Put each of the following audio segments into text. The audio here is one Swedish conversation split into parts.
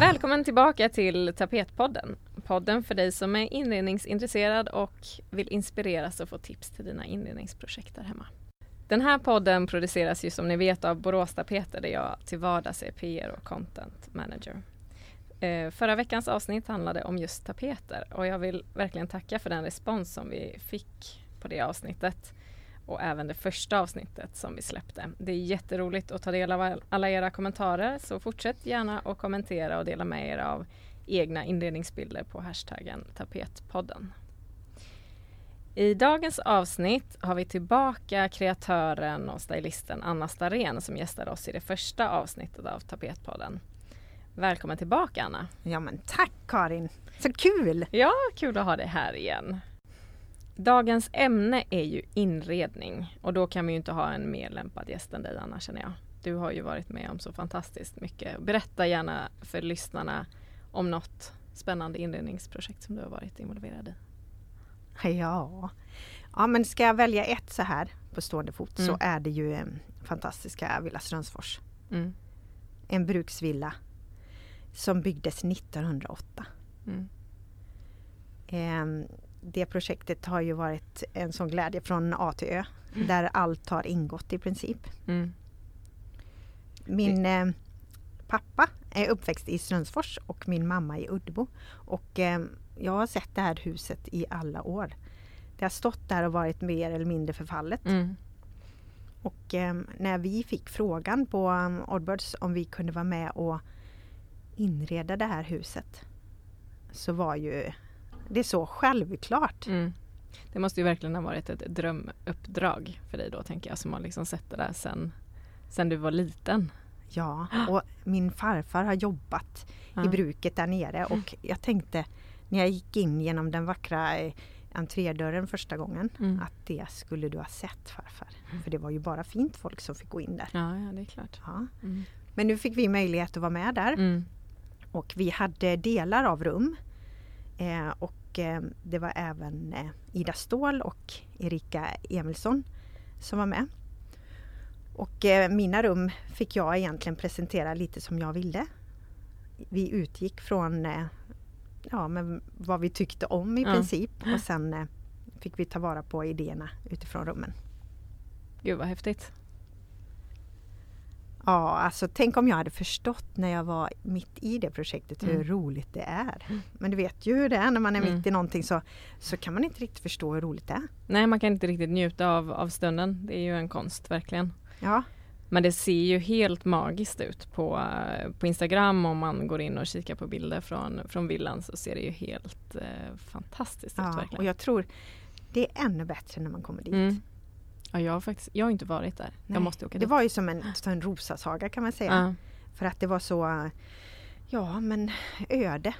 Välkommen tillbaka till Tapetpodden. Podden för dig som är inredningsintresserad och vill inspireras och få tips till dina inredningsprojekt där hemma. Den här podden produceras ju som ni vet av Borås Tapeter där jag till vardags är PR och content manager. Eh, förra veckans avsnitt handlade om just tapeter och jag vill verkligen tacka för den respons som vi fick på det avsnittet och även det första avsnittet som vi släppte. Det är jätteroligt att ta del av alla era kommentarer så fortsätt gärna att kommentera och dela med er av egna inredningsbilder på hashtaggen tapetpodden. I dagens avsnitt har vi tillbaka kreatören och stylisten Anna Starén som gästade oss i det första avsnittet av Tapetpodden. Välkommen tillbaka Anna! Ja men tack Karin! Så kul! Ja, kul att ha dig här igen. Dagens ämne är ju inredning och då kan vi ju inte ha en mer lämpad gäst än dig Anna känner jag. Du har ju varit med om så fantastiskt mycket. Berätta gärna för lyssnarna om något spännande inredningsprojekt som du har varit involverad i. Ja, ja men ska jag välja ett så här på stående fot Mm. så är det ju eh, fantastiska Villa Strömsfors. Mm. En bruksvilla som byggdes 1908. Mm. Eh, det projektet har ju varit en sån glädje från A till Ö. Där allt har ingått i princip. Mm. Min eh, pappa är uppväxt i Strömsfors och min mamma i Uddebo. Och eh, jag har sett det här huset i alla år. Det har stått där och varit mer eller mindre förfallet. Mm. Och eh, när vi fick frågan på um, Oddbirds om vi kunde vara med och inreda det här huset så var ju det så självklart. Mm. Det måste ju verkligen ha varit ett drömuppdrag för dig då tänker jag som har liksom sett det där sen, sen du var liten. Ja, och min farfar har jobbat Ja. i bruket där nere och jag tänkte när jag gick in genom den vackra eh, entrédörren första gången Mm. att det skulle du ha sett farfar. För det var ju bara fint folk som fick gå in där. Ja, ja, det är klart. Ja. Mm. Men nu fick vi möjlighet att vara med där Mm. Och vi hade delar av rum. Eh, och eh, det var även eh, Ida Ståhl och Erika Emilsson som var med. Och eh, mina rum fick jag egentligen presentera lite som jag ville. Vi utgick från eh, ja, men vad vi tyckte om i Ja. princip och sen eh, fick vi ta vara på idéerna utifrån rummen. Gud vad häftigt. Ja, alltså tänk om jag hade förstått när jag var mitt i det projektet hur Mm. roligt det är. Men du vet ju hur det är när man är Mm. mitt i någonting så, så kan man inte riktigt förstå hur roligt det är. Nej, man kan inte riktigt njuta av, av stunden. Det är ju en konst verkligen. Ja, Men det ser ju helt magiskt ut på, på Instagram om man går in och kikar på bilder från, från villan så ser det ju helt eh, fantastiskt ut ja verkligen. och jag tror det är ännu bättre när man kommer dit. Mm. Ja, jag har faktiskt, jag har inte varit där. Nej, Jag måste åka Det dit. var ju som en, som en rosasaga kan man säga. Ja. För att det var så, ja men öde.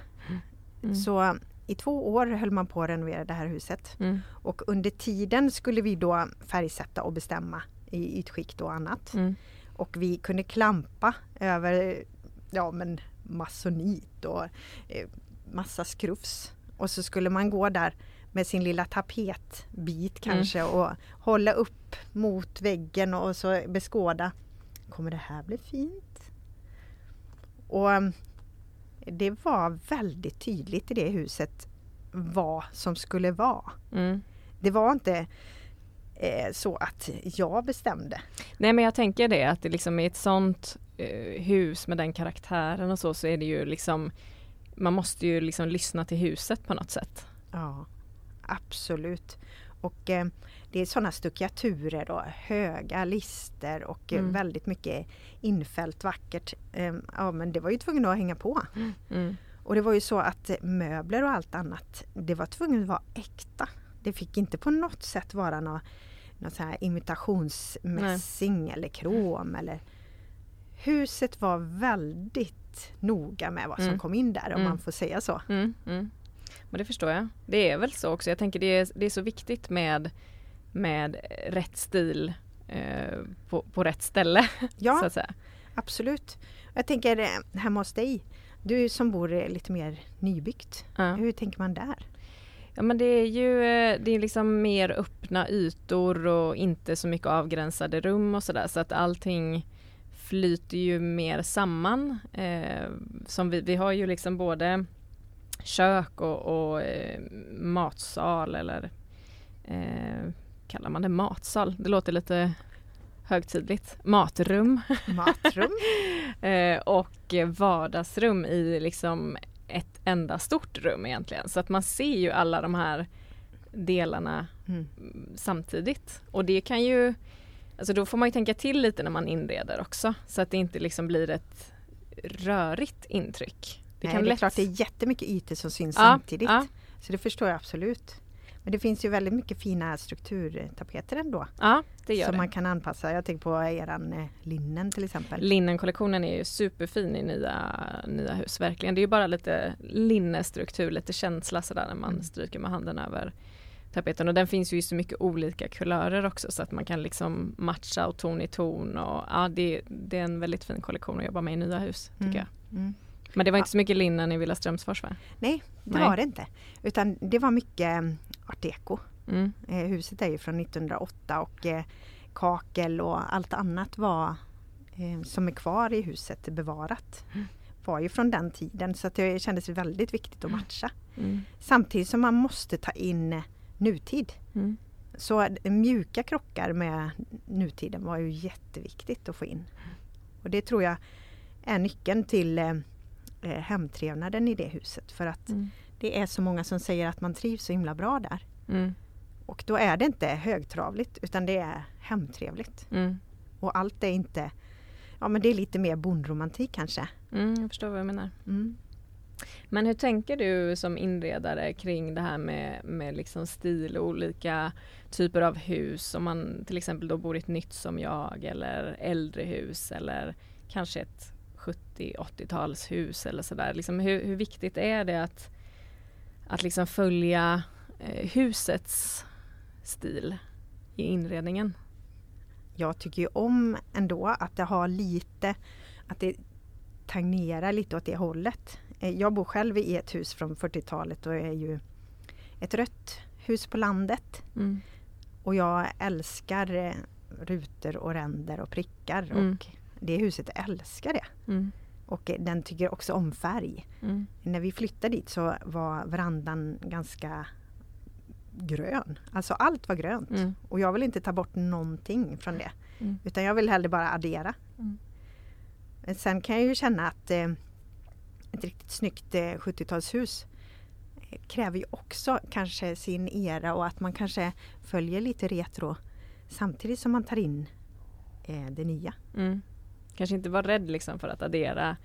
Mm. Så i två år höll man på att renovera det här huset. Mm. Och under tiden skulle vi då färgsätta och bestämma i ytskikt och annat. Mm. Och vi kunde klampa över ja, men masonit och eh, massa skrufs. Och så skulle man gå där med sin lilla tapetbit kanske och hålla upp mot väggen och så beskåda. Kommer det här bli fint? Och eh, det var väldigt tydligt i det huset vad som skulle vara. Mm. Det var inte eh, så att jag bestämde. Nej men jag tänker det att det liksom i ett sånt eh, hus med den karaktären och så så är det ju liksom man måste ju liksom lyssna till huset på något sätt. Ja, absolut. Och eh, det är sådana stuckaturer och höga lister och eh, Mm. väldigt mycket infällt vackert. Eh, ja men det var ju tvungen att hänga på. Mm. Och det var ju så att möbler och allt annat, det var tvungen att vara äkta. Det fick inte på något sätt vara något, något så här imitationsmässing eller krom eller Huset var väldigt noga med vad som Mm. kom in där om Mm. man får säga så. Men det förstår jag. Det är väl så också. Jag tänker det är, det är så viktigt med, med rätt stil eh, på, på rätt ställe. så Ja, att säga. absolut. Jag tänker eh, hemma hos dig Du som bor lite mer nybyggt, Ja. hur tänker man där? Ja men det är ju eh, det är liksom mer öppna ytor och inte så mycket avgränsade rum och sådär så att allting flyter ju mer samman. Eh, som vi, vi har ju liksom både kök och, och eh, matsal eller eh, kallar man det matsal? Det låter lite högtidligt. Matrum Matrum? eh, och vardagsrum i liksom ett enda stort rum egentligen. Så att man ser ju alla de här delarna Mm. samtidigt. Och det kan ju, alltså då får man ju tänka till lite när man inreder också så att det inte liksom blir ett rörigt intryck. Det, kan Nej, det är lätt- klart det är jättemycket ytor som syns Ja, samtidigt. ja. Så det förstår jag absolut. Men det finns ju väldigt mycket fina strukturtapeter ändå. Ja, det gör som det. man kan anpassa. Jag tänker på eran eh, linnen till exempel. Linnenkollektionen är ju superfin i nya, nya hus, verkligen. Det är ju bara lite linnestruktur, lite känsla sådär när man Mm. stryker med handen över tapeten. Och den finns ju i så mycket olika kulörer också så att man kan liksom matcha och ton i ton. Och, ja, det, det är en väldigt fin kollektion att jobba med i nya hus tycker Mm. jag. Mm. Men det var inte så mycket linnen i Villa Strömsfors va? Nej, det Nej. var det inte. Utan det var mycket eh, art deco. Mm. Eh, huset är ju från 1908 och eh, kakel och allt annat var eh, som är kvar i huset bevarat. Mm. Var ju från den tiden så att det kändes väldigt viktigt att matcha. Mm. Samtidigt som man måste ta in nutid. Mm. Så mjuka krockar med nutiden var ju jätteviktigt att få in. Och det tror jag är nyckeln till eh, hemtrevnaden i det huset. För att Mm. det är så många som säger att man trivs så himla bra där. Mm. Och då är det inte högtravligt utan det är hemtrevligt. Mm. Och allt är inte, ja men det är lite mer bondromantik kanske. Mm, jag förstår vad jag menar. Mm. Men hur tänker du som inredare kring det här med, med liksom stil och olika typer av hus? Om man till exempel då bor i ett nytt som jag eller äldre hus eller kanske ett 70-80-talshus eller sådär. Liksom hur, hur viktigt är det att, att liksom följa eh, husets stil i inredningen? Jag tycker ju om ändå att det har lite, att det tangerar lite åt det hållet. Eh, Jag bor själv i ett hus från 40-talet och är ju ett rött hus på landet. Mm. Och jag älskar eh, rutor och ränder och prickar Mm. och det huset älskar det. Mm. Och den tycker också om färg. Mm. När vi flyttade dit så var verandan ganska grön. Alltså allt var grönt. Mm. Och jag vill inte ta bort någonting från det. Mm. Utan jag vill hellre bara addera. Mm. Men Sen kan jag ju känna att eh, ett riktigt snyggt eh, 70-talshus eh, kräver ju också kanske sin era och att man kanske följer lite retro samtidigt som man tar in eh, det nya. Mm. Kanske inte vara rädd liksom för att addera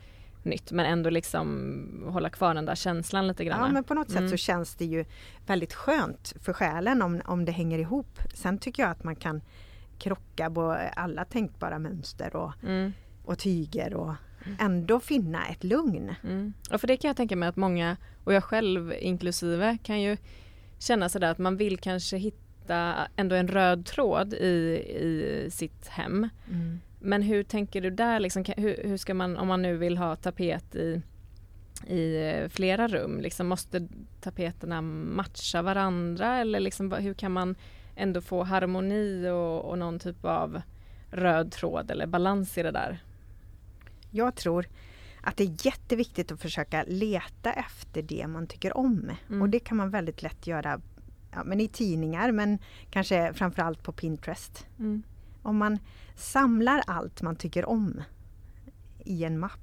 nytt men ändå liksom hålla kvar den där känslan lite grann. Ja men på något sätt Mm. så känns det ju väldigt skönt för själen om, om det hänger ihop. Sen tycker jag att man kan krocka på alla tänkbara mönster och, Mm. och tyger och ändå finna ett lugn. Mm. Och för det kan jag tänka mig att många, och jag själv inklusive, kan ju känna sådär att man vill kanske hitta ändå en röd tråd i, i sitt hem. Men hur tänker du där liksom, hur, hur ska man, om man nu vill ha tapet i, i eh, flera rum, liksom måste tapeterna matcha varandra eller liksom, hur kan man ändå få harmoni och, och någon typ av röd tråd eller balans i det där? Jag tror att det är jätteviktigt att försöka leta efter det man tycker om. Mm. Och det kan man väldigt lätt göra ja, men i tidningar men kanske framförallt på Pinterest. Mm. Om man samlar allt man tycker om i en mapp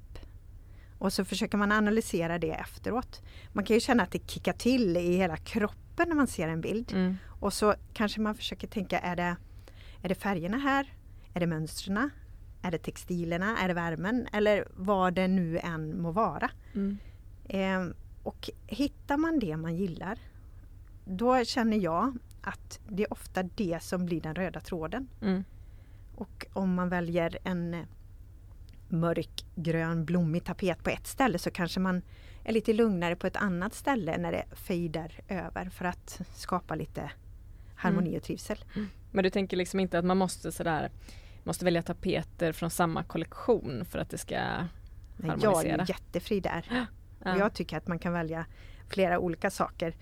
och så försöker man analysera det efteråt. Man kan ju känna att det kickar till i hela kroppen när man ser en bild. Mm. Och så kanske man försöker tänka, är det, är det färgerna här? Är det mönstren? Är det textilerna? Är det värmen? Eller vad det nu än må vara. Mm. Eh, och hittar man det man gillar, då känner jag att det är ofta det som blir den röda tråden. Mm. Och om man väljer en eh, mörkgrön blommig tapet på ett ställe så kanske man är lite lugnare på ett annat ställe när det fejdar över för att skapa lite harmoni och trivsel. Men du tänker liksom inte att man måste sådär måste välja tapeter från samma kollektion för att det ska Nej, jag harmonisera. är ju jättefri där. Ja. Jag tycker att man kan välja flera olika saker.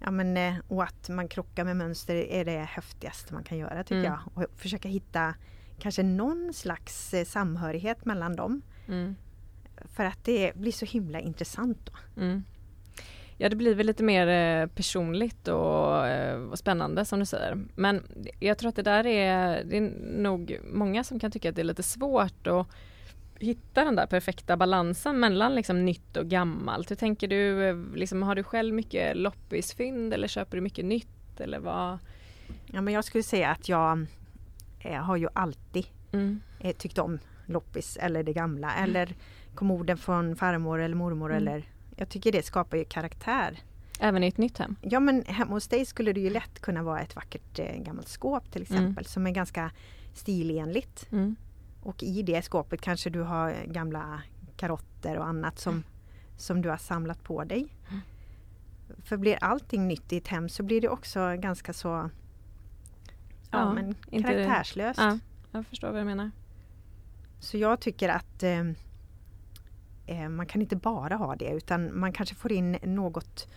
Ja, men, eh, och att man krockar med mönster är det häftigaste man kan göra tycker Mm. jag. Och försöka hitta kanske någon slags eh, samhörighet mellan dem. Mm. För att det blir så himla intressant då. Mm. Ja, det blir väl lite mer eh, personligt och, eh, och spännande som du säger. Men jag tror att det där är, det är nog många som kan tycka att det är lite svårt att hitta den där perfekta balansen mellan liksom nytt och gammalt. Hur tänker du? Liksom, har du själv mycket loppisfynd eller köper du mycket nytt? Eller vad? Ja, men jag skulle säga att jag eh, har ju alltid Mm. eh, tyckt om loppis eller det gamla eller kommoden från farmor eller mormor Mm. eller jag tycker det skapar ju karaktär. Även i ett nytt hem? Ja men hemma hos dig skulle det ju lätt kunna vara ett vackert eh, gammalt skåp till exempel som är ganska stilenligt. Mm. Och i det skåpet kanske du har gamla karotter och annat som, som du har samlat på dig. Mm. För blir allting nytt i ett hem så blir det också ganska så ja, Ja, men inte- karaktärslöst. Ja, jag förstår vad jag menar. Så jag tycker att eh, eh, man kan inte bara ha det utan man kanske får in något.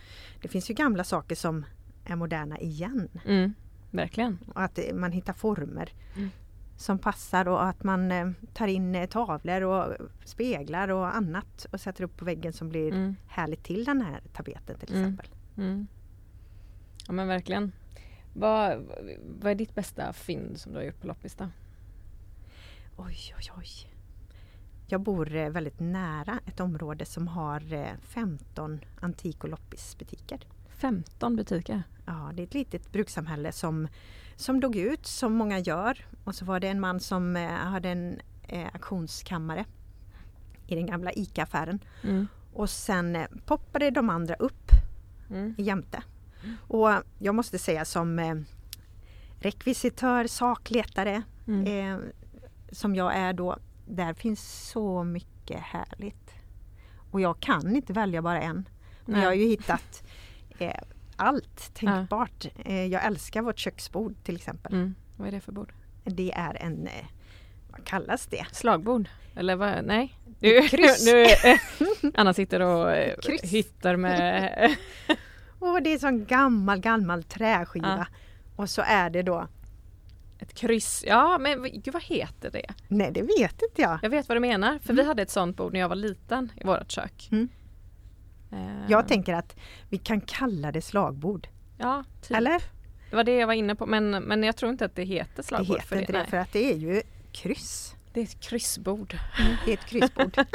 Det finns ju gamla saker som är moderna igen. Mm. Verkligen. Och att eh, man hittar former Mm. som passar och att man eh, tar in eh, tavlor och speglar och annat och sätter upp på väggen som blir Mm. härligt till den här tapeten till Mm. exempel. Mm. Ja men verkligen. Vad, vad är ditt bästa fynd som du har gjort på loppis då? Oj, oj, oj. Jag bor eh, väldigt nära ett område som har eh, 15 antik och loppisbutiker. 15 butiker. Ja, det är ett litet brukssamhälle som, som dog ut, som många gör. Och så var det en man som eh, hade en eh, auktionskammare i den gamla ICA-affären. Mm. Och sen eh, poppade de andra upp Mm. jämte. Och jag måste säga som eh, rekvisitör, sakletare Mm. eh, som jag är då, där finns så mycket härligt. Och jag kan inte välja bara en. Men Nej. jag har ju hittat eh, allt tänkbart. Eh, jag älskar vårt köksbord till exempel. Mm. Vad är det för bord? Det är en, eh, vad kallas det? Slagbord? Eller vad? Nej? Du, Kryss. nu, Anna sitter och eh, Kryss. hittar med... Och det är sån gammal, gammal träskiva. Och så är det då, Ett kryss. Ja men gud vad heter det? nej det vet inte jag. Jag vet vad du menar för vi hade ett sånt bord när jag var liten i vårt kök. Mm. Eh, Jag tänker att vi kan kalla det slagbord. Ja, typ. Eller? Det var det jag var inne på men, men jag tror inte att det heter Det slagbord heter för det. inte det Nej. för att det är ju kryss. Det är ett kryssbord. Det är ett kryssbord.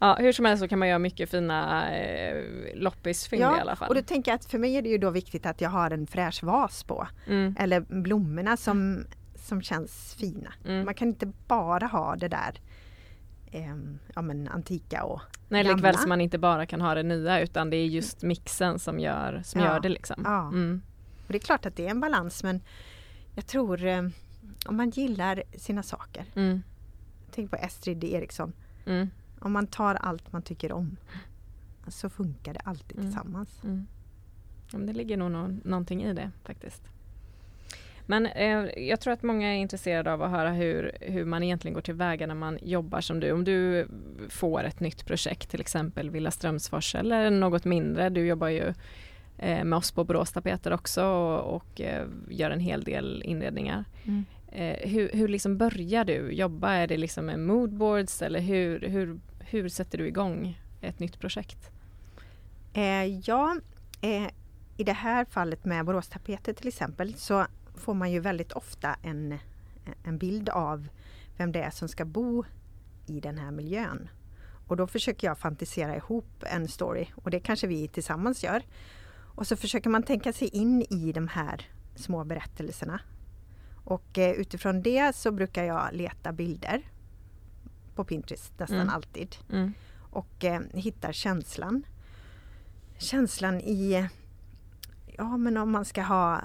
Ja, hur som helst så kan man göra mycket fina eh, loppisfynd i alla fall. och då tänker jag att för mig är det ju då viktigt att jag har en fräsch vas på. Mm, Eller blommorna som, som känns fina. mm. Man kan inte bara ha det där ehm, ja, men antika och Nej, gamla. likväl som man inte bara kan ha det nya utan det är just mixen som gör, som Ja, gör det liksom. ja. Mm, Och det är klart att det är en balans men jag tror eh, om man gillar sina saker. mm, Tänk på Estrid Eriksson. mm, Om man tar allt man tycker om så funkar det alltid Mm. tillsammans. mm. Ja, det ligger nog nå- någonting i det faktiskt. Men eh, jag tror att många är intresserade av att höra hur, hur man egentligen går tillväga när man jobbar som du. Om du får ett nytt projekt, till exempel Villa Strömsfors eller något mindre. Du jobbar ju eh, med oss på Borås Tapeter också och, och eh, gör en hel del inredningar. Mm. Eh, hur, hur liksom börjar du jobba? Är det liksom med moodboards eller hur, hur, hur sätter du igång ett nytt projekt? Eh, ja, eh, i det här fallet med Boråstapeter till exempel så får man ju väldigt ofta en, en bild av vem det är som ska bo i den här miljön. Och då försöker jag fantisera ihop en story och det kanske vi tillsammans gör. Och så försöker man tänka sig in i de här små berättelserna. Och eh, utifrån det så brukar jag leta bilder på Pinterest nästan Mm. alltid Mm. och eh, hittar känslan. Känslan i, ja men om man ska ha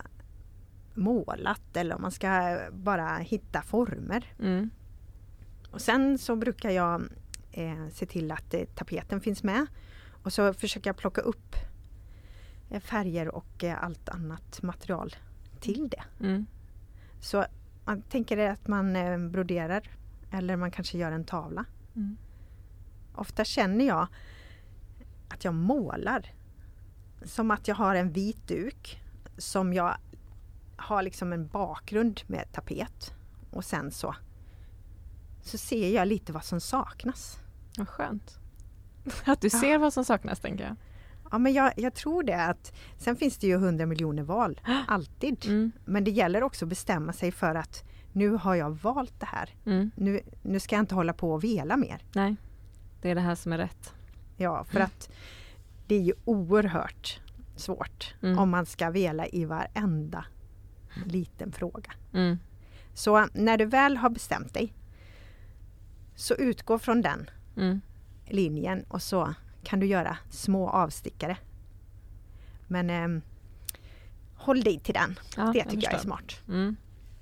målat eller om man ska bara hitta former. Mm. Och sen så brukar jag eh, se till att eh, tapeten finns med. Och så försöker jag plocka upp eh, färger och allt annat material till det. Så man tänker att man eh, broderar eller man kanske gör en tavla. Mm. Ofta känner jag att jag målar. Som att jag har en vit duk som jag har liksom en bakgrund med tapet. Och sen så, så ser jag lite vad som saknas. Vad skönt. Att du ser vad som saknas tänker jag. Ja men jag, jag tror det att sen finns det ju hundra miljoner val, alltid. Mm. Men det gäller också att bestämma sig för att nu har jag valt det här. Mm. Nu, nu ska jag inte hålla på och vela mer. Nej, det är det här som är rätt. Ja, för att det är ju oerhört svårt Mm. om man ska vela i varenda liten fråga. Mm. Så när du väl har bestämt dig så utgå från den Mm. linjen och så kan du göra små avstickare. Men ehm, håll dig till den. Ja, det tycker jag, är smart. Mm.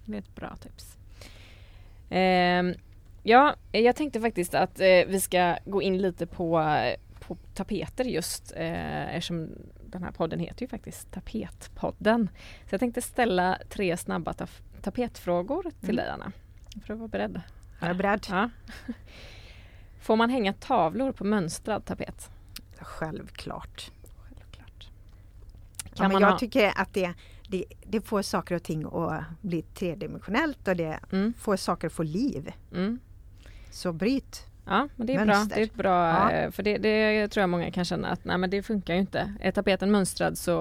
Det är ett bra tips. Ehm, ja, jag tänkte faktiskt att eh, vi ska gå in lite på, på tapeter just eh, eftersom den här podden heter ju faktiskt Tapetpodden. Så jag tänkte ställa tre snabba taf- tapetfrågor till Mm. dig Anna. För att vara beredd. Jag är beredd. Ja. Får man hänga tavlor på mönstrad tapet? Självklart. Självklart. Ja, Kan men man jag ha... tycker att det, det, det får saker och ting att bli tredimensionellt och det Mm, får saker att få liv. mm. Så bryt. Ja, men det är bra. Mönster. Det är ett bra Ja. eh, för det, det tror jag många kan känna att nej men det funkar ju inte. Är tapeten mönstrad så,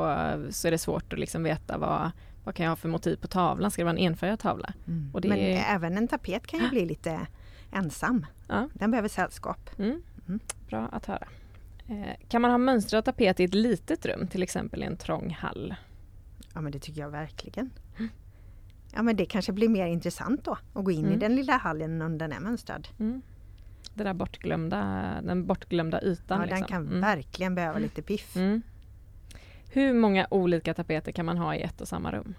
så är det svårt att liksom veta vad, vad kan jag ha för motiv på tavlan? Ska det vara en enfärgad tavla? Det Men är- även en tapet kan ju bli lite ensam. Ja. Den behöver sällskap. Mm. Mm. Bra att höra. Eh, kan man ha mönstrad tapet i ett litet rum, till exempel i en trång hall? Ja men det tycker jag verkligen. Ja men det kanske blir mer intressant då att gå in i Mm. den lilla hallen om den är mönstrad. Mm. Det där bortglömda, den bortglömda ytan. Ja, den liksom. kan Mm. verkligen behöva lite piff. Mm. Hur många olika tapeter kan man ha i ett och samma rum?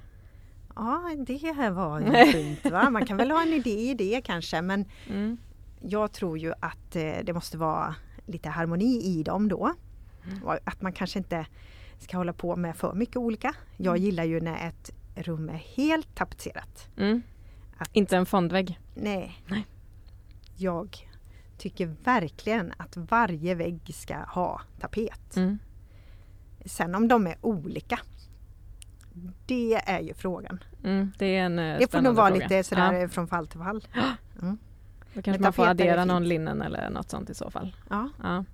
Ja det här var ju fint va. Man kan väl ha en idé i det kanske men Mm. jag tror ju att eh, det måste vara lite harmoni i dem då. Mm. Att man kanske inte ska hålla på med för mycket olika. Jag Mm. gillar ju när ett rum är helt tapetserat. Mm. Inte en fondvägg? Nej. Nej. Jag tycker verkligen att varje vägg ska ha tapet. Mm. Sen om de är olika. Det är ju frågan. Mm, det är en eh, Det får nog vara fråga. lite sådär Ja, från fall till fall. då kanske man får addera någon linnen eller något sånt i så fall. Ja. Ja.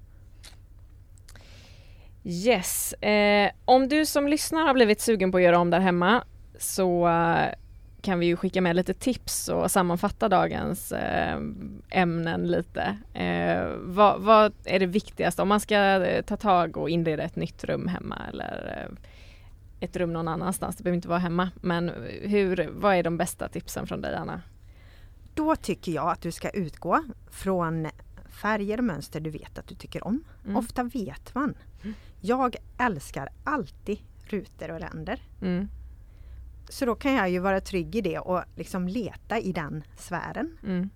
Yes, eh, om du som lyssnar har blivit sugen på att göra om där hemma så eh, kan vi ju skicka med lite tips och sammanfatta dagens eh, ämnen lite. Eh, vad, vad är det viktigaste om man ska eh, ta tag och inreda ett nytt rum hemma eller eh, ett rum någon annanstans, det behöver inte vara hemma. Men hur, vad är de bästa tipsen från dig Anna? Då tycker jag att du ska utgå från färger och mönster du vet att du tycker om. Mm. Ofta vet man. Jag älskar alltid rutor och ränder. Mm, Så då kan jag ju vara trygg i det och liksom leta i den sfären. mm,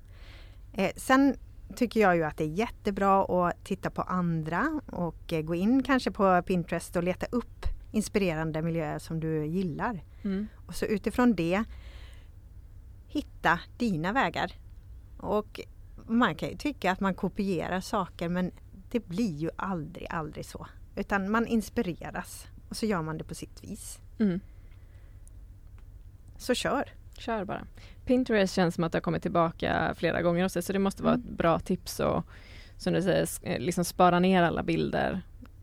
Eh, sen tycker jag ju att det är jättebra att titta på andra och eh, gå in kanske på Pinterest och leta upp inspirerande miljöer som du gillar. mm, Och så utifrån det hitta dina vägar. Och man kan ju tycka att man kopierar saker men det blir ju aldrig, aldrig så. Utan man inspireras och så gör man det på sitt vis. mm. Så kör! Kör bara. Pinterest känns som att det har kommit tillbaka flera gånger också så det måste vara Mm. ett bra tips och som du säger, eh, liksom spara ner alla bilder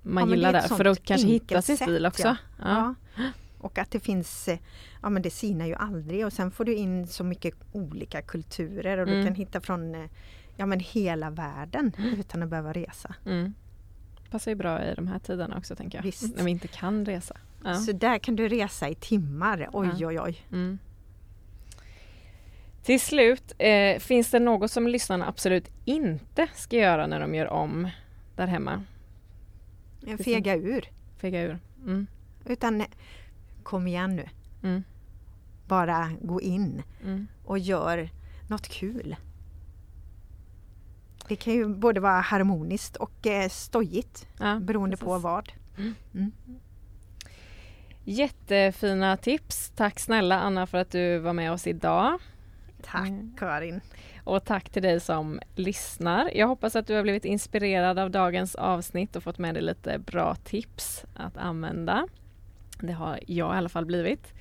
man Ja, gillar där för att kanske hitta sin stil sätt, också. Ja. Ja. Och att det finns, eh, ja men det sinar ju aldrig och sen får du in så mycket olika kulturer och du Mm. kan hitta från eh, ja men hela världen utan att behöva resa. Mm. Passar ju bra i de här tiderna också tänker jag. Visst. När vi inte kan resa. Ja. Så där kan du resa i timmar, oj Ja. oj oj. Mm. Till slut, eh, finns det något som lyssnarna absolut inte ska göra när de gör om där hemma? Fega ur. Fega ur. Mm. Utan kom igen nu, Mm. bara gå in Mm. och gör något kul. Det kan ju både vara harmoniskt och eh, stojigt Ja, beroende på precis. vad. Jättefina tips. Tack snälla Anna för att du var med oss idag. Tack Mm. Karin! Och tack till dig som lyssnar. Jag hoppas att du har blivit inspirerad av dagens avsnitt och fått med dig lite bra tips att använda. Det har jag i alla fall blivit.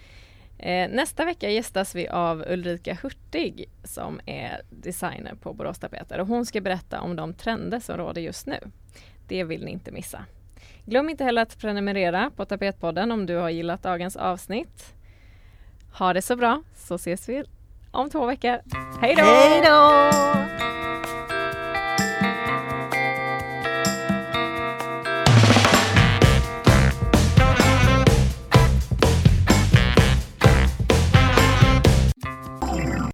Eh, nästa vecka gästas vi av Ulrika Hurtig som är designer på Borås Tapeter och hon ska berätta om de trender som råder just nu. Det vill ni inte missa. Glöm inte heller att prenumerera på Tapetpodden om du har gillat dagens avsnitt. Ha det så bra så ses vi om två veckor. Hej då! Hej då!